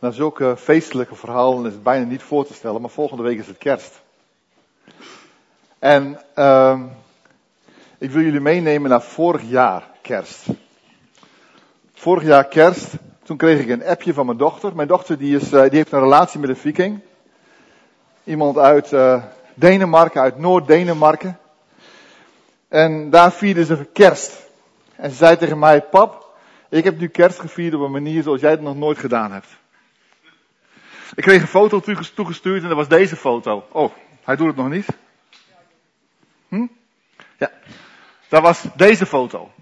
Na zulke feestelijke verhalen is het bijna niet voor te stellen, maar volgende week is het kerst. En uh, ik wil jullie meenemen naar vorig jaar kerst. Vorig jaar kerst, toen kreeg ik een appje van mijn dochter. Mijn dochter die is, uh, die heeft een relatie met een viking. Iemand uit uh, Denemarken, uit Noord-Denemarken. En daar vierden ze kerst. En ze zei tegen mij, pap, ik heb nu kerst gevierd op een manier zoals jij het nog nooit gedaan hebt. Ik kreeg een foto toegestuurd en dat was deze foto. Oh, hij doet het nog niet. Hm? Ja, dat was deze foto.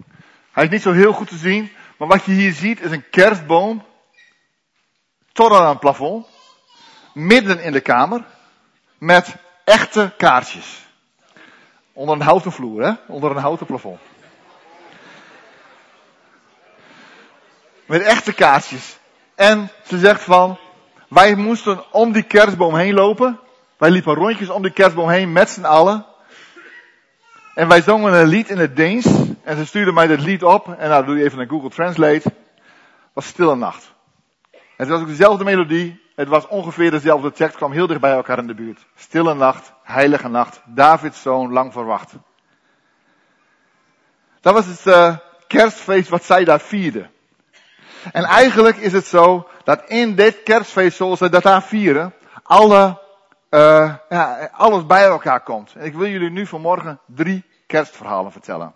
Hij is niet zo heel goed te zien, maar wat je hier ziet is een kerstboom. Tot aan het plafond. Midden in de kamer. Met echte kaartjes. Onder een houten vloer, hè? Onder een houten plafond. Met echte kaartjes. En ze zegt van, wij moesten om die kerstboom heen lopen. Wij liepen rondjes om die kerstboom heen met z'n allen. En wij zongen een lied in het Deens. En ze stuurde mij dat lied op. En nou doe je even een Google Translate. Het was Stille Nacht. Het was ook dezelfde melodie. Het was ongeveer dezelfde tekst. kwam heel dicht bij elkaar in de buurt. Stille Nacht, Heilige Nacht. Davids zoon, lang verwacht. Dat was het uh, kerstfeest wat zij daar vierden. En eigenlijk is het zo dat in dit kerstfeest zoals ze dat daar vieren, alle, uh, ja, alles bij elkaar komt. En ik wil jullie nu vanmorgen drie kerstverhalen vertellen.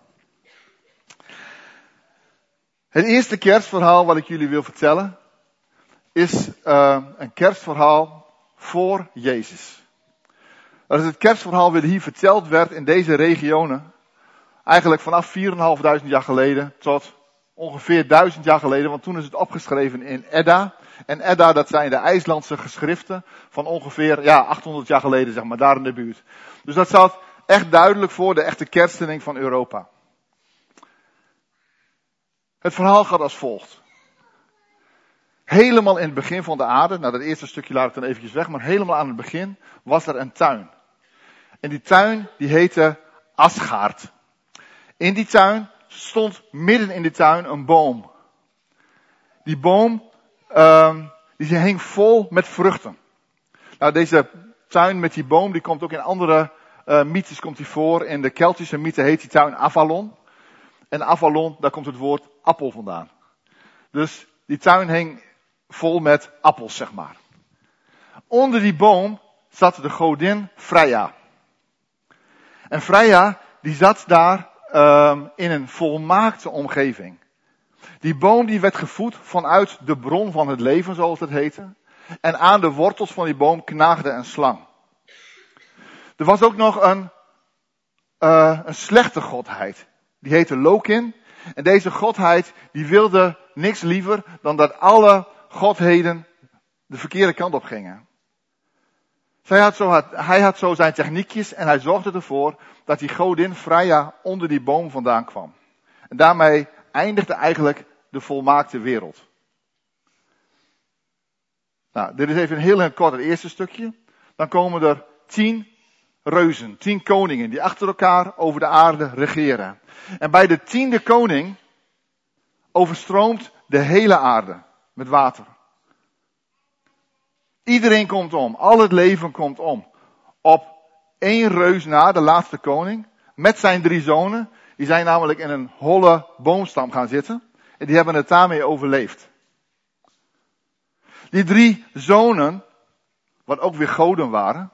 Het eerste kerstverhaal wat ik jullie wil vertellen is uh, een kerstverhaal voor Jezus. Dat is het kerstverhaal wat hier verteld werd in deze regionen. Eigenlijk vanaf 4.500 jaar geleden tot ongeveer 1000 jaar geleden, want toen is het opgeschreven in Edda. En Edda, dat zijn de IJslandse geschriften van ongeveer ja, 800 jaar geleden, zeg maar, daar in de buurt. Dus dat staat echt duidelijk voor de echte kerstening van Europa. Het verhaal gaat als volgt. Helemaal in het begin van de aarde, nou dat eerste stukje laat ik dan eventjes weg, maar helemaal aan het begin was er een tuin. En die tuin die heette Asgaard. In die tuin stond midden in de tuin een boom. Die boom, um, die hing vol met vruchten. Nou, deze tuin met die boom, die komt ook in andere uh, mythes komt die voor. In de Keltische mythe heet die tuin Avalon. En Avalon, daar komt het woord appel vandaan. Dus die tuin hing vol met appels, zeg maar. Onder die boom zat de godin Freya. En Freya, die zat daar um, in een volmaakte omgeving. Die boom die werd gevoed vanuit de bron van het leven, zoals het heette. En aan de wortels van die boom knaagde een slang. Er was ook nog een, uh, een slechte godheid. Die heette Lokin. En deze godheid die wilde niks liever dan dat alle godheden de verkeerde kant op gingen. Zij had zo, hij had zo zijn techniekjes en hij zorgde ervoor dat die godin Freya onder die boom vandaan kwam. En daarmee eindigde eigenlijk de volmaakte wereld. Nou, dit is even een heel kort eerste stukje. Dan komen er tien reuzen, tien koningen die achter elkaar over de aarde regeren. En bij de tiende koning overstroomt de hele aarde met water. Iedereen komt om. Al het leven komt om. Op één reus na, de laatste koning, met zijn drie zonen. Die zijn namelijk in een holle boomstam gaan zitten. En die hebben het daarmee overleefd. Die drie zonen, wat ook weer goden waren,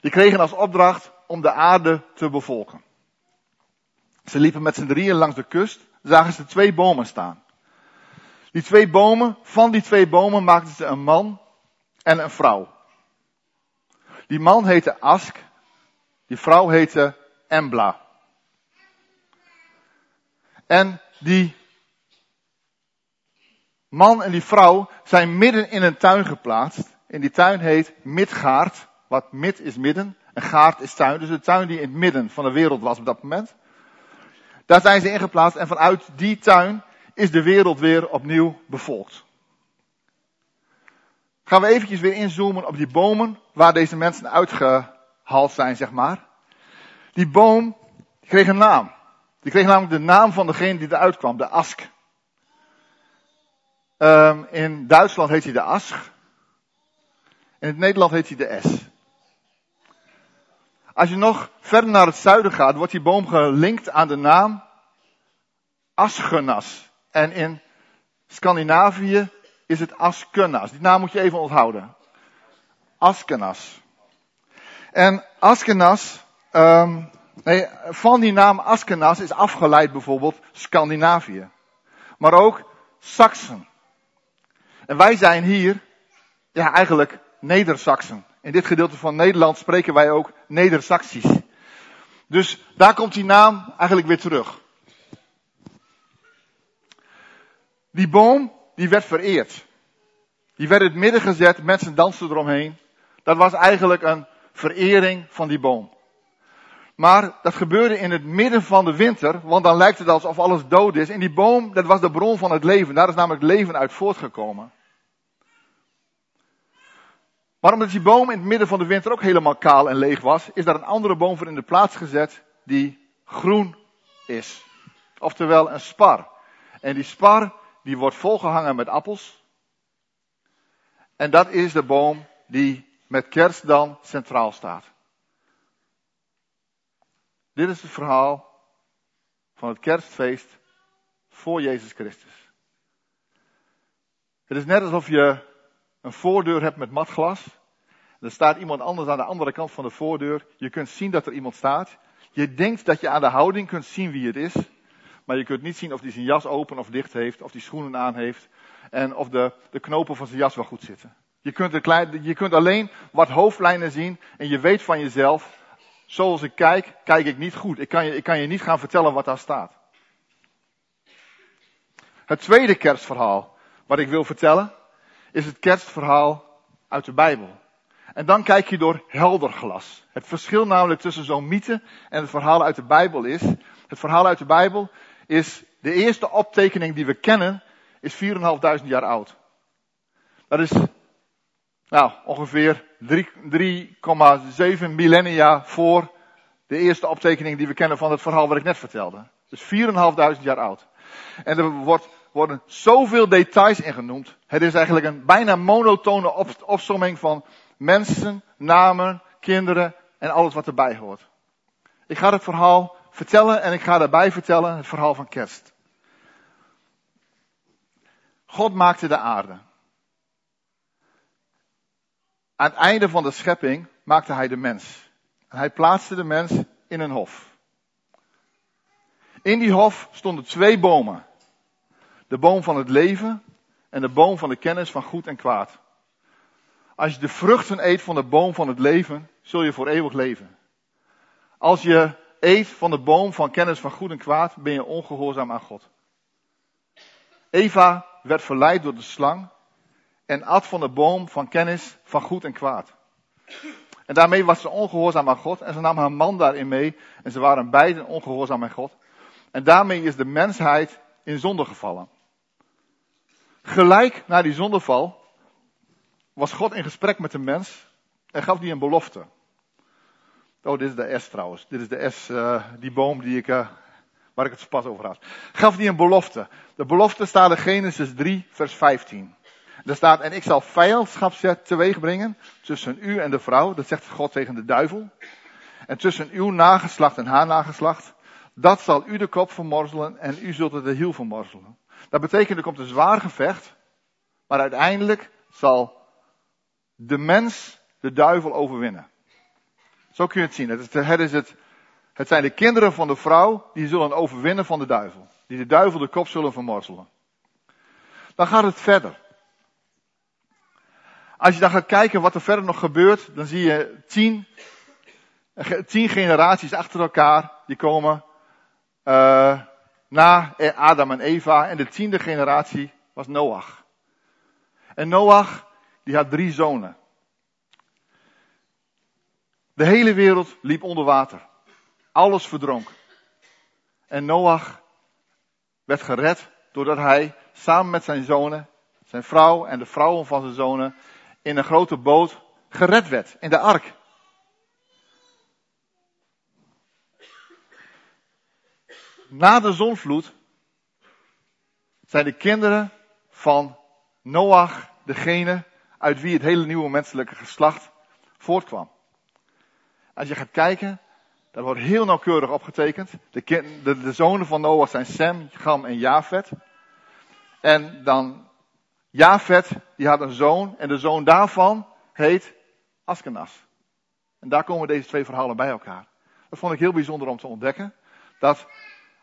die kregen als opdracht om de aarde te bevolken. Ze liepen met z'n drieën langs de kust, zagen ze twee bomen staan. Die twee bomen, van die twee bomen maakten ze een man en een vrouw. Die man heette Ask, die vrouw heette Embla. En die man en die vrouw zijn midden in een tuin geplaatst. En die tuin heet Midgaard, wat mid is midden en gaard is tuin. Dus de tuin die in het midden van de wereld was op dat moment. Daar zijn ze ingeplaatst en vanuit die tuin is de wereld weer opnieuw bevolkt. Gaan we eventjes weer inzoomen op die bomen waar deze mensen uitgehaald zijn, zeg maar. Die boom kreeg een naam. Die kreeg namelijk de naam van degene die eruit kwam, de ask. Um, in Duitsland heet hij de Asch. In het Nederland heet hij de S. Als je nog verder naar het zuiden gaat, wordt die boom gelinkt aan de naam Asgenas. En in Scandinavië is het Askenas. Die naam moet je even onthouden. Askenas. En Askenas, um, nee, van die naam Askenas is afgeleid bijvoorbeeld Scandinavië. Maar ook Saxen. En wij zijn hier, ja eigenlijk Neder-Saxen. In dit gedeelte van Nederland spreken wij ook Neder-Saxisch. Dus daar komt die naam eigenlijk weer terug. Die boom, die werd vereerd. Die werd in het midden gezet, mensen dansten eromheen. Dat was eigenlijk een verering van die boom. Maar dat gebeurde in het midden van de winter, want dan lijkt het alsof alles dood is. En die boom, dat was de bron van het leven. Daar is namelijk leven uit voortgekomen. Maar omdat die boom in het midden van de winter ook helemaal kaal en leeg was, is daar een andere boom voor in de plaats gezet die groen is. Oftewel een spar. En die spar, die wordt volgehangen met appels. En dat is de boom die met kerst dan centraal staat. Dit is het verhaal van het kerstfeest voor Jezus Christus. Het is net alsof je een voordeur hebt met matglas. Er staat iemand anders aan de andere kant van de voordeur. Je kunt zien dat er iemand staat. Je denkt dat je aan de houding kunt zien wie het is. Maar je kunt niet zien of hij zijn jas open of dicht heeft. Of hij schoenen aan heeft. En of de, de knopen van zijn jas wel goed zitten. Je kunt, klein, je kunt alleen wat hoofdlijnen zien. En je weet van jezelf. Zoals ik kijk, kijk ik niet goed. Ik kan je, ik kan je niet gaan vertellen wat daar staat. Het tweede kerstverhaal wat ik wil vertellen is het kerstverhaal uit de Bijbel. En dan kijk je door helder glas. Het verschil namelijk tussen zo'n mythe en het verhaal uit de Bijbel is, het verhaal uit de Bijbel is de eerste optekening die we kennen, is 4.500 jaar oud. Dat is nou, ongeveer 3,7 millennia voor de eerste optekening die we kennen van het verhaal wat ik net vertelde. Dus 4.500 jaar oud. En er wordt worden zoveel details ingenoemd. Het is eigenlijk een bijna monotone op, opsomming van mensen, namen, kinderen en alles wat erbij hoort. Ik ga het verhaal vertellen en ik ga daarbij vertellen het verhaal van kerst. God maakte de aarde. Aan het einde van de schepping maakte hij de mens. En hij plaatste de mens in een hof. In die hof stonden twee bomen. De boom van het leven en de boom van de kennis van goed en kwaad. Als je de vruchten eet van de boom van het leven, zul je voor eeuwig leven. Als je eet van de boom van kennis van goed en kwaad, ben je ongehoorzaam aan God. Eva werd verleid door de slang en at van de boom van kennis van goed en kwaad. En daarmee was ze ongehoorzaam aan God en ze nam haar man daarin mee en ze waren beiden ongehoorzaam aan God. En daarmee is de mensheid in zonde gevallen. Gelijk na die zondeval was God in gesprek met de mens en gaf die een belofte. Oh, dit is de S trouwens. Dit is de S, uh, die boom die ik, uh, waar ik het pas over had. Gaf die een belofte. De belofte staat in Genesis 3, vers 15. Daar staat, en ik zal vijandschap teweeg brengen tussen u en de vrouw. Dat zegt God tegen de duivel. En tussen uw nageslacht en haar nageslacht. Dat zal u de kop vermorzelen en u zult er de hiel vermorzelen. Dat betekent er komt een zwaar gevecht. Maar uiteindelijk zal de mens de duivel overwinnen. Zo kun je het zien. Het, het, het zijn de kinderen van de vrouw die zullen overwinnen van de duivel. Die de duivel de kop zullen vermorzelen. Dan gaat het verder. Als je dan gaat kijken wat er verder nog gebeurt, dan zie je tien, tien generaties achter elkaar. Die komen uh, na Adam en Eva. En de tiende generatie was Noach. En Noach die had drie zonen. De hele wereld liep onder water. Alles verdronk. En Noach werd gered doordat hij samen met zijn zonen, zijn vrouw en de vrouwen van zijn zonen in een grote boot gered werd, in de ark. Na de zonvloed zijn de kinderen van Noach degene uit wie het hele nieuwe menselijke geslacht voortkwam. Als je gaat kijken, dat wordt heel nauwkeurig opgetekend. De, de, de zonen van Noach zijn Sem, Gam en Jafet. En dan Jafet, die had een zoon en de zoon daarvan heet Askenas. En daar komen deze twee verhalen bij elkaar. Dat vond ik heel bijzonder om te ontdekken. Dat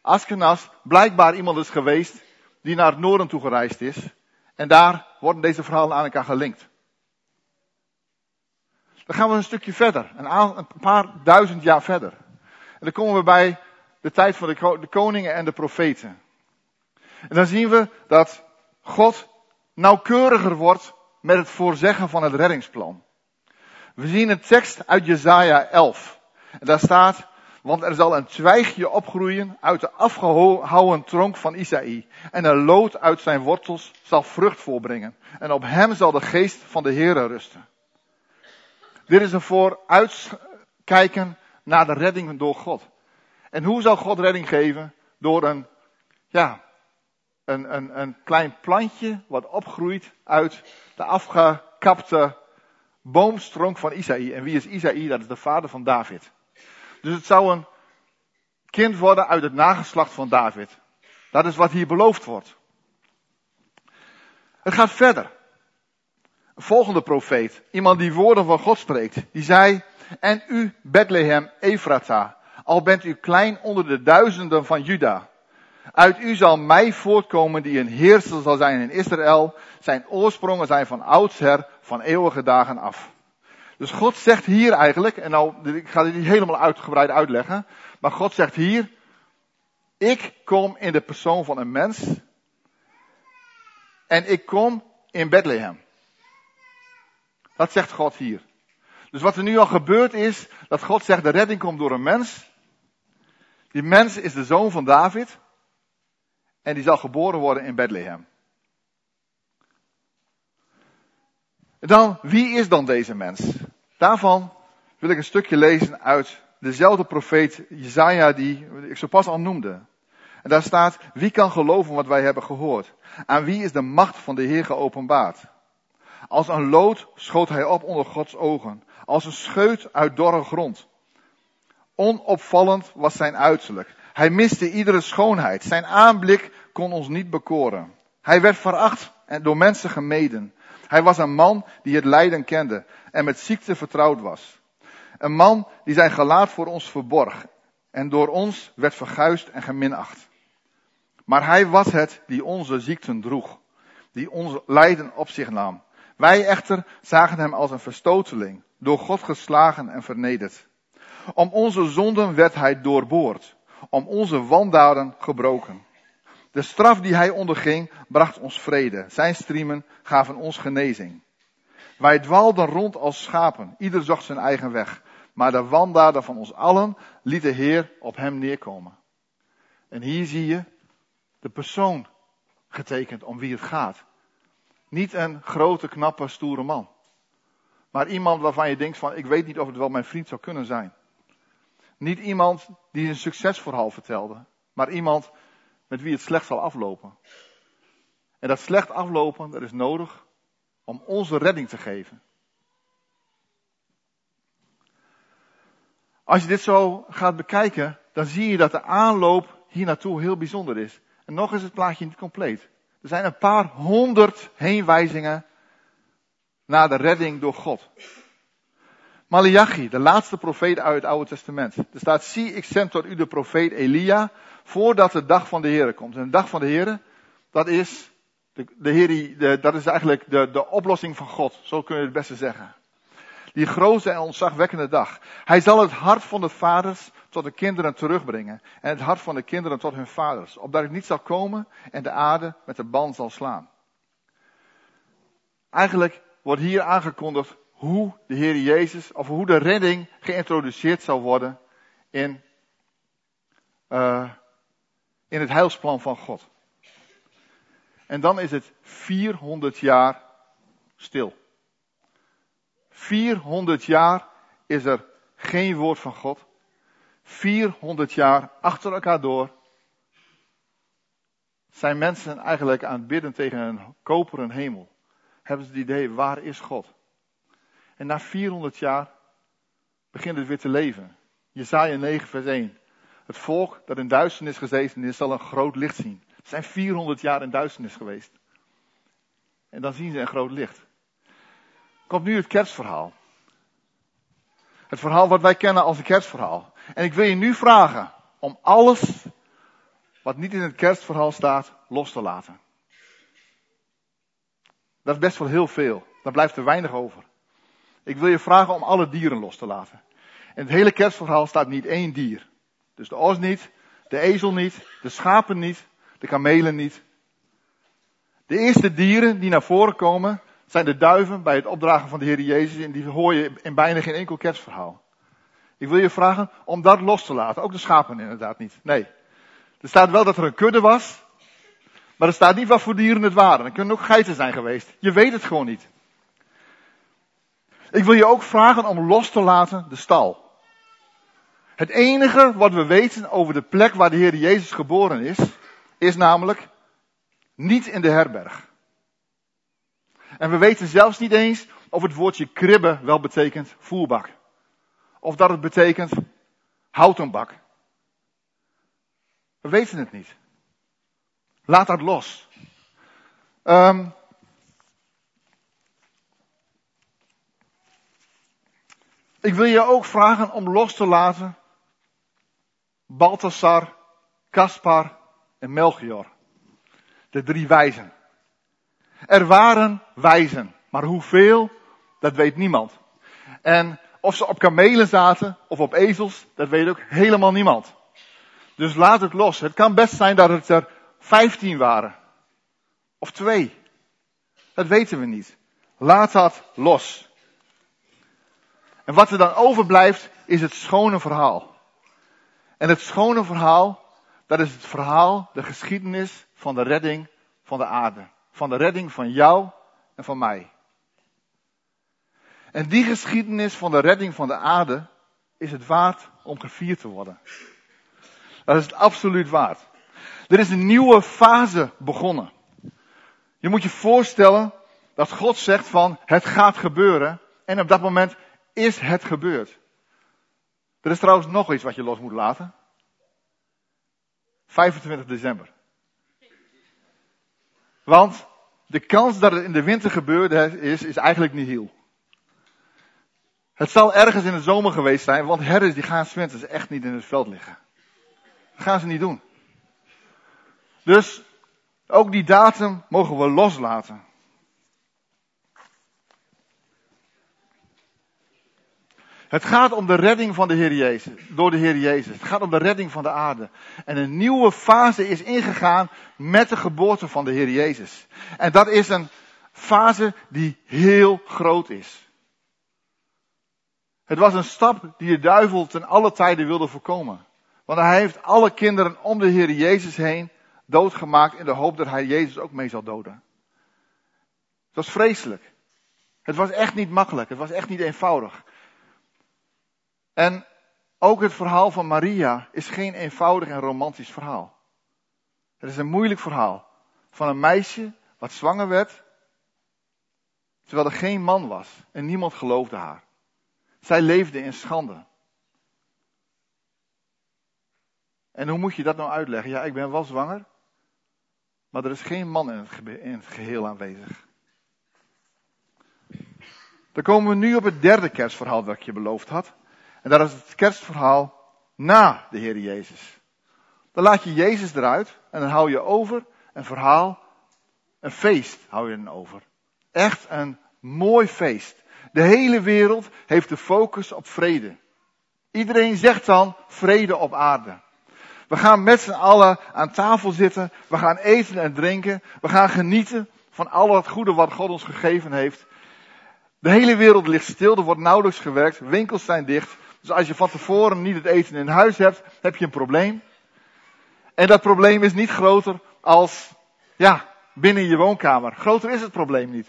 Askenas blijkbaar iemand is geweest die naar het noorden toe gereisd is. En daar worden deze verhalen aan elkaar gelinkt. Dan gaan we een stukje verder, een, paar duizend jaar verder. En dan komen we bij de tijd van de koningen en de profeten. En dan zien we dat God nauwkeuriger wordt met het voorzeggen van het reddingsplan. We zien een tekst uit Jesaja 11. En daar staat, want er zal een twijgje opgroeien uit de afgehouwen tronk van Isaïe. En een lood uit zijn wortels zal vrucht voorbrengen. En op hem zal de geest van de Heere rusten. Dit is een vooruitkijken naar de redding door God. En hoe zal God redding geven? Door een, ja, een, een, een klein plantje wat opgroeit uit de afgekapte boomstronk van Isaïe. En wie is Isaïe? Dat is de vader van David. Dus het zou een kind worden uit het nageslacht van David. Dat is wat hier beloofd wordt. Het gaat verder. Volgende profeet, iemand die woorden van God spreekt, die zei, en u Bethlehem Efrata, al bent u klein onder de duizenden van Juda. Uit u zal mij voortkomen die een heerser zal zijn in Israël. Zijn oorsprongen zijn van oudsher, van eeuwige dagen af. Dus God zegt hier eigenlijk, en nou, ik ga dit niet helemaal uitgebreid uitleggen, maar God zegt hier, ik kom in de persoon van een mens en ik kom in Bethlehem. Dat zegt God hier. Dus wat er nu al gebeurd is, dat God zegt de redding komt door een mens. Die mens is de zoon van David. En die zal geboren worden in Bethlehem. dan, wie is dan deze mens? Daarvan wil ik een stukje lezen uit dezelfde profeet Jezaja die ik zo pas al noemde. En daar staat, wie kan geloven wat wij hebben gehoord? Aan wie is de macht van de Heer geopenbaard? Als een lood schoot hij op onder Gods ogen, als een scheut uit dorre grond. Onopvallend was zijn uiterlijk. Hij miste iedere schoonheid. Zijn aanblik kon ons niet bekoren. Hij werd veracht en door mensen gemeden. Hij was een man die het lijden kende en met ziekte vertrouwd was. Een man die zijn gelaat voor ons verborg en door ons werd verguisd en geminacht. Maar hij was het die onze ziekten droeg, die ons lijden op zich nam. Wij echter zagen hem als een verstoteling, door God geslagen en vernederd. Om onze zonden werd hij doorboord, om onze wandaden gebroken. De straf die hij onderging bracht ons vrede. Zijn striemen gaven ons genezing. Wij dwaalden rond als schapen, ieder zocht zijn eigen weg. Maar de wandaden van ons allen liet de Heer op hem neerkomen. En hier zie je de persoon getekend om wie het gaat. Niet een grote, knappe, stoere man. Maar iemand waarvan je denkt van, ik weet niet of het wel mijn vriend zou kunnen zijn. Niet iemand die een succesverhaal vertelde. Maar iemand met wie het slecht zal aflopen. En dat slecht aflopen, dat is nodig om onze redding te geven. Als je dit zo gaat bekijken, dan zie je dat de aanloop hier naartoe heel bijzonder is. En nog is het plaatje niet compleet. Er zijn een paar honderd heenwijzingen naar de redding door God. Malachi, de laatste profeet uit het Oude Testament. Er staat, zie ik zend tot u de profeet Elia, voordat de dag van de Heer komt. En de dag van de Heer, dat is, de, de Heer, dat is eigenlijk de, de oplossing van God. Zo kun je het beste zeggen. Die grote en ontzagwekkende dag. Hij zal het hart van de vaders tot de kinderen terugbrengen. En het hart van de kinderen tot hun vaders. Opdat ik niet zal komen en de aarde met de band zal slaan. Eigenlijk wordt hier aangekondigd hoe de Heer Jezus, of hoe de redding geïntroduceerd zal worden in, uh, in het heilsplan van God. En dan is het 400 jaar stil. 400 jaar is er geen woord van God. 400 jaar achter elkaar door zijn mensen eigenlijk aan het bidden tegen een koperen hemel. Hebben ze het idee, waar is God? En na 400 jaar begint het weer te leven. Jesaja 9 vers 1. Het volk dat in duisternis gezeten is, zal een groot licht zien. Ze zijn 400 jaar in duisternis geweest. En dan zien ze een groot licht. Komt nu het kerstverhaal. Het verhaal wat wij kennen als een kerstverhaal. En ik wil je nu vragen om alles wat niet in het kerstverhaal staat los te laten. Dat is best wel heel veel. Daar blijft er weinig over. Ik wil je vragen om alle dieren los te laten. In het hele kerstverhaal staat niet één dier. Dus de os niet, de ezel niet, de schapen niet, de kamelen niet. De eerste dieren die naar voren komen zijn de duiven bij het opdragen van de Heer Jezus en die hoor je in bijna geen enkel kerstverhaal. Ik wil je vragen om dat los te laten. Ook de schapen inderdaad niet. Nee. Er staat wel dat er een kudde was, maar er staat niet wat voor dieren het waren. Er kunnen ook geiten zijn geweest. Je weet het gewoon niet. Ik wil je ook vragen om los te laten de stal. Het enige wat we weten over de plek waar de Heer Jezus geboren is, is namelijk niet in de herberg. En we weten zelfs niet eens of het woordje kribbe wel betekent voerbak. Of dat het betekent houten bak. We weten het niet. Laat dat los. Um, ik wil je ook vragen om los te laten Balthasar, Caspar en Melchior. De drie wijzen. Er waren wijzen, maar hoeveel, dat weet niemand. En of ze op kamelen zaten of op ezels, dat weet ook helemaal niemand. Dus laat het los. Het kan best zijn dat het er vijftien waren. Of twee. Dat weten we niet. Laat dat los. En wat er dan overblijft, is het schone verhaal. En het schone verhaal, dat is het verhaal, de geschiedenis van de redding van de aarde. Van de redding van jou en van mij. En die geschiedenis van de redding van de aarde is het waard om gevierd te worden. Dat is het absoluut waard. Er is een nieuwe fase begonnen. Je moet je voorstellen dat God zegt van het gaat gebeuren en op dat moment is het gebeurd. Er is trouwens nog iets wat je los moet laten. 25 december. Want de kans dat het in de winter gebeurd is, is eigenlijk niet heel. Het zal ergens in de zomer geweest zijn, want herders die gaan winters echt niet in het veld liggen. Dat gaan ze niet doen. Dus ook die datum mogen we loslaten. Het gaat om de redding van de Heer Jezus, door de Heer Jezus. Het gaat om de redding van de aarde. En een nieuwe fase is ingegaan met de geboorte van de Heer Jezus. En dat is een fase die heel groot is. Het was een stap die de duivel ten alle tijden wilde voorkomen. Want hij heeft alle kinderen om de Heer Jezus heen doodgemaakt in de hoop dat hij Jezus ook mee zal doden. Het was vreselijk. Het was echt niet makkelijk. Het was echt niet eenvoudig. En ook het verhaal van Maria is geen eenvoudig en romantisch verhaal. Het is een moeilijk verhaal van een meisje wat zwanger werd, terwijl er geen man was en niemand geloofde haar. Zij leefde in schande. En hoe moet je dat nou uitleggen? Ja, ik ben wel zwanger, maar er is geen man in het, in het geheel aanwezig. Dan komen we nu op het derde kerstverhaal dat ik je beloofd had. En dat is het kerstverhaal na de Heer Jezus. Dan laat je Jezus eruit en dan hou je over een verhaal, een feest hou je dan over. Echt een mooi feest. De hele wereld heeft de focus op vrede. Iedereen zegt dan vrede op aarde. We gaan met z'n allen aan tafel zitten. We gaan eten en drinken. We gaan genieten van al het goede wat God ons gegeven heeft. De hele wereld ligt stil. Er wordt nauwelijks gewerkt. Winkels zijn dicht. Dus als je van tevoren niet het eten in huis hebt, heb je een probleem. En dat probleem is niet groter als, ja, binnen je woonkamer. Groter is het probleem niet.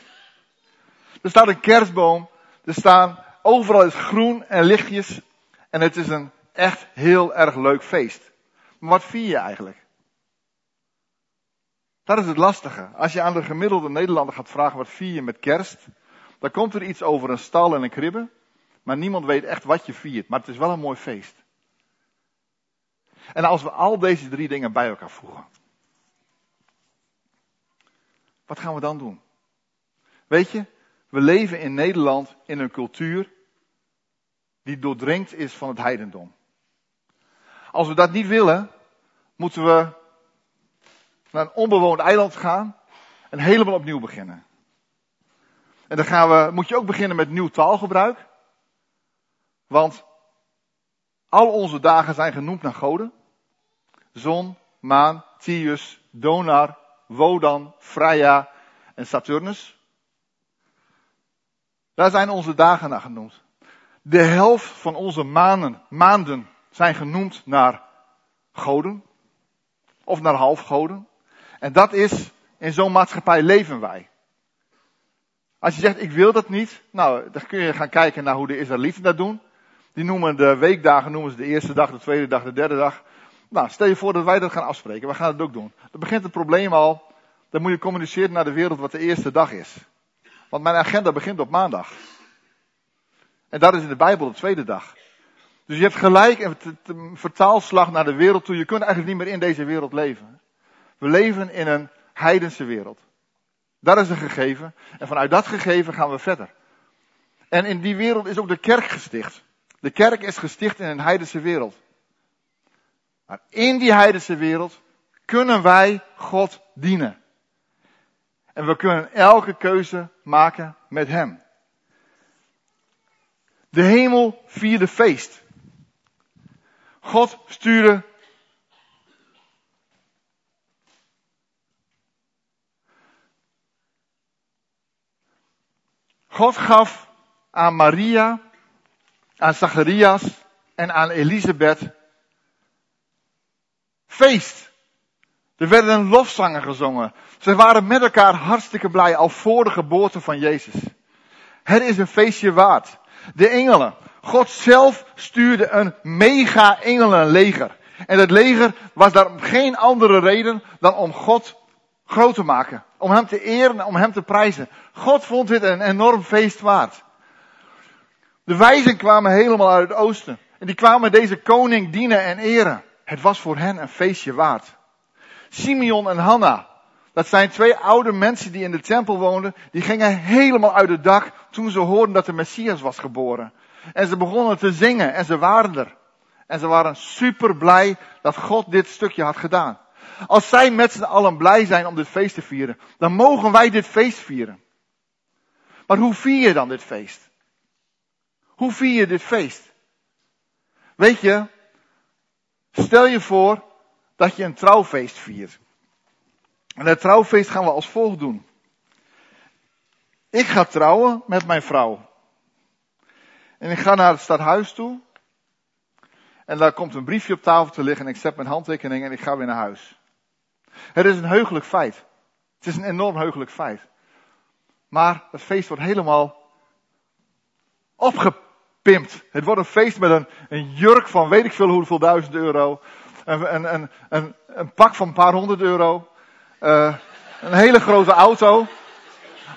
Er staat een kerstboom. Er staan, overal is groen en lichtjes. En het is een echt heel erg leuk feest. Maar wat vier je eigenlijk? Dat is het lastige. Als je aan de gemiddelde Nederlander gaat vragen wat vier je met kerst, dan komt er iets over een stal en een kribbe, maar niemand weet echt wat je viert. Maar het is wel een mooi feest. En als we al deze drie dingen bij elkaar voegen, wat gaan we dan doen? Weet je, we leven in Nederland in een cultuur die doordrenkt is van het heidendom. Als we dat niet willen, moeten we naar een onbewoond eiland gaan en helemaal opnieuw beginnen. En dan gaan we, moet je ook beginnen met nieuw taalgebruik. Want al onze dagen zijn genoemd naar goden. Zon, maan, Tius, Donar, Wodan, Freya en Saturnus. Daar zijn onze dagen naar genoemd. De helft van onze maanden, maanden zijn genoemd naar goden. Of naar halfgoden. En dat is, in zo'n maatschappij leven wij. Als je zegt, ik wil dat niet, nou, dan kun je gaan kijken naar hoe de Israëlieten dat doen. Die noemen de weekdagen, noemen ze de eerste dag, de tweede dag, de derde dag. Nou, stel je voor dat wij dat gaan afspreken. We gaan het ook doen. Dan begint het probleem al. Dan moet je communiceren naar de wereld wat de eerste dag is. Want mijn agenda begint op maandag. En dat is in de Bijbel de tweede dag. Dus je hebt gelijk een vertaalslag naar de wereld toe. Je kunt eigenlijk niet meer in deze wereld leven. We leven in een heidense wereld. Dat is een gegeven. En vanuit dat gegeven gaan we verder. En in die wereld is ook de kerk gesticht. De kerk is gesticht in een heidense wereld. Maar in die heidense wereld kunnen wij God dienen. En we kunnen elke keuze maken met Hem. De hemel vierde feest. God stuurde God gaf aan Maria, aan Zacharias en aan Elisabeth feest. Er werden lofzangen gezongen. Ze waren met elkaar hartstikke blij al voor de geboorte van Jezus. Het is een feestje waard. De engelen. God zelf stuurde een mega engelenleger. En dat leger was daar geen andere reden dan om God groot te maken. Om hem te eren, om hem te prijzen. God vond dit een enorm feest waard. De wijzen kwamen helemaal uit het oosten. En die kwamen deze koning dienen en eren. Het was voor hen een feestje waard. Simeon en Hanna, dat zijn twee oude mensen die in de tempel woonden, die gingen helemaal uit het dak toen ze hoorden dat de Messias was geboren. En ze begonnen te zingen en ze waren er. En ze waren super blij dat God dit stukje had gedaan. Als zij met z'n allen blij zijn om dit feest te vieren, dan mogen wij dit feest vieren. Maar hoe vier je dan dit feest? Hoe vier je dit feest? Weet je, stel je voor dat je een trouwfeest viert. En dat trouwfeest gaan we als volgt doen. Ik ga trouwen met mijn vrouw. En ik ga naar het stadhuis toe. En daar komt een briefje op tafel te liggen en ik zet mijn handtekening en ik ga weer naar huis. Het is een heugelijk feit. Het is een enorm heugelijk feit. Maar het feest wordt helemaal opgepimpt. Het wordt een feest met een, een jurk van weet ik veel hoeveel duizend euro. Een, een, een, pak van een paar honderd euro. Uh, een hele grote auto.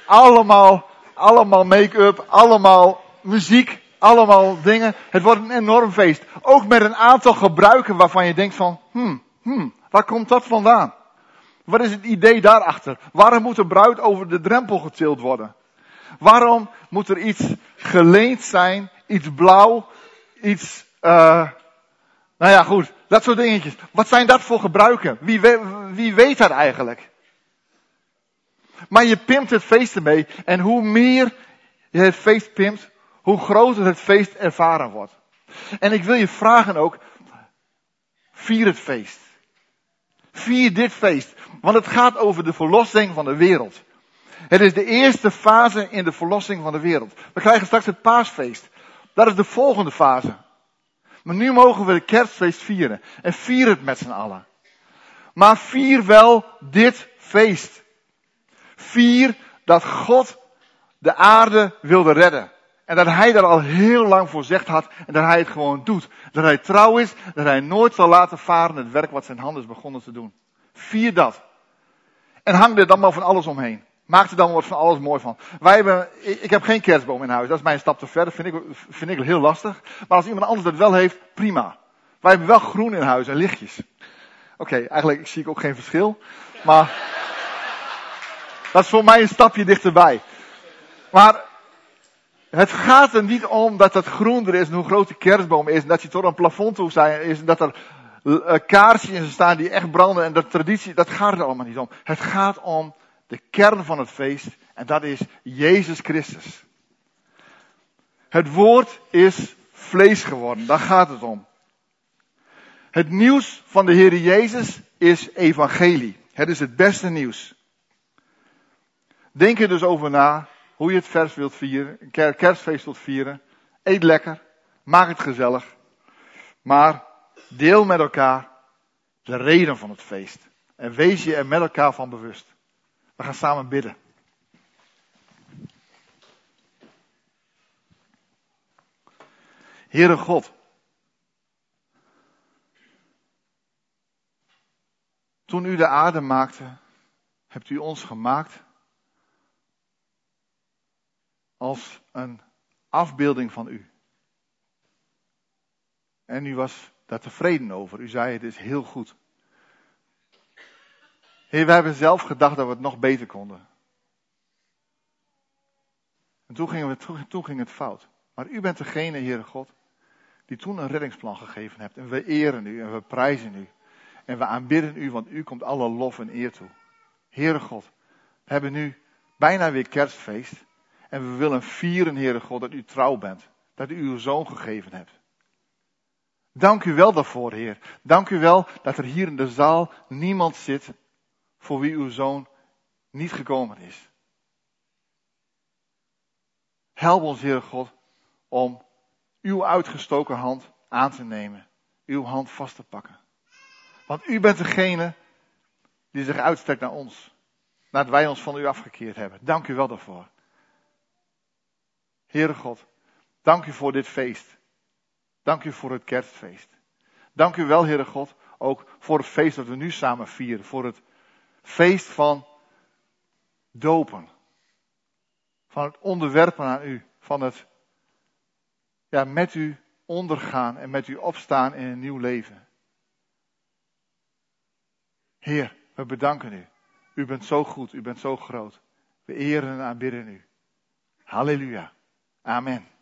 Allemaal, allemaal make-up, allemaal muziek, allemaal dingen. Het wordt een enorm feest. Ook met een aantal gebruiken waarvan je denkt van, hmm, hmm, waar komt dat vandaan? Wat is het idee daarachter? Waarom moet de bruid over de drempel getild worden? Waarom moet er iets geleend zijn, iets blauw, iets, uh, nou ja goed, dat soort dingetjes. Wat zijn dat voor gebruiken? Wie, wie weet dat eigenlijk? Maar je pimpt het feest ermee en hoe meer je het feest pimpt, hoe groter het feest ervaren wordt. En ik wil je vragen ook, vier het feest. Vier dit feest. Want het gaat over de verlossing van de wereld. Het is de eerste fase in de verlossing van de wereld. We krijgen straks het paasfeest. Dat is de volgende fase. Maar nu mogen we het kerstfeest vieren. En vier het met z'n allen. Maar vier wel dit feest. Vier dat God de aarde wilde redden. En dat hij daar al heel lang voor zegt had. En dat hij het gewoon doet. Dat hij trouw is. Dat hij nooit zal laten varen het werk wat zijn hand is begonnen te doen. Vier dat. En hang er dan maar van alles omheen. Maak er dan wat van alles mooi van. Wij hebben, ik, heb geen kerstboom in huis. Dat is mijn stap te ver. Vind ik, vind ik heel lastig. Maar als iemand anders dat wel heeft, prima. Wij hebben wel groen in huis en lichtjes. Oké, eigenlijk zie ik ook geen verschil. Maar dat is voor mij een stapje dichterbij. Maar het gaat er niet om dat het groen er is en hoe groot de kerstboom is. En dat hij tot een plafond toe zijn is. En dat er uh, kaarsjes staan die echt branden. En dat traditie, dat gaat er allemaal niet om. Het gaat om de kern van het feest. En dat is Jezus Christus. Het woord is vlees geworden. Daar gaat het om. Het nieuws van de Heer Jezus is evangelie. Het is het beste nieuws. Denk er dus over na hoe je het vers wilt vieren, kerstfeest wilt vieren. Eet lekker, maak het gezellig. Maar deel met elkaar de reden van het feest. En wees je er met elkaar van bewust. We gaan samen bidden. Heere God. Toen u de aarde maakte, hebt u ons gemaakt als een afbeelding van u. En u was daar tevreden over. U zei het is heel goed. Heer, wij hebben zelf gedacht dat we het nog beter konden. En toen, gingen we, toen ging het fout. Maar u bent degene, Heere God, die toen een reddingsplan gegeven hebt. En we eren u en we prijzen u. En we aanbidden u, want u komt alle lof en eer toe. Heere God, we hebben nu bijna weer kerstfeest. En we willen vieren, Heere God, dat u trouw bent. Dat u uw zoon gegeven hebt. Dank u wel daarvoor, Heer. Dank u wel dat er hier in de zaal niemand zit voor wie uw zoon niet gekomen is. Help ons, Heer God, om uw uitgestoken hand aan te nemen. Uw hand vast te pakken. Want u bent degene die zich uitstrekt naar ons. Nadat wij ons van u afgekeerd hebben. Dank u wel daarvoor. Heere God, dank u voor dit feest. Dank u voor het kerstfeest. Dank u wel, Heere God, ook voor het feest dat we nu samen vieren. Voor het feest van dopen. Van het onderwerpen aan u. Van het ja, met u ondergaan en met u opstaan in een nieuw leven. Heer, we bedanken u. U bent zo goed, u bent zo groot. We eren en aanbidden u. Halleluja. Amen.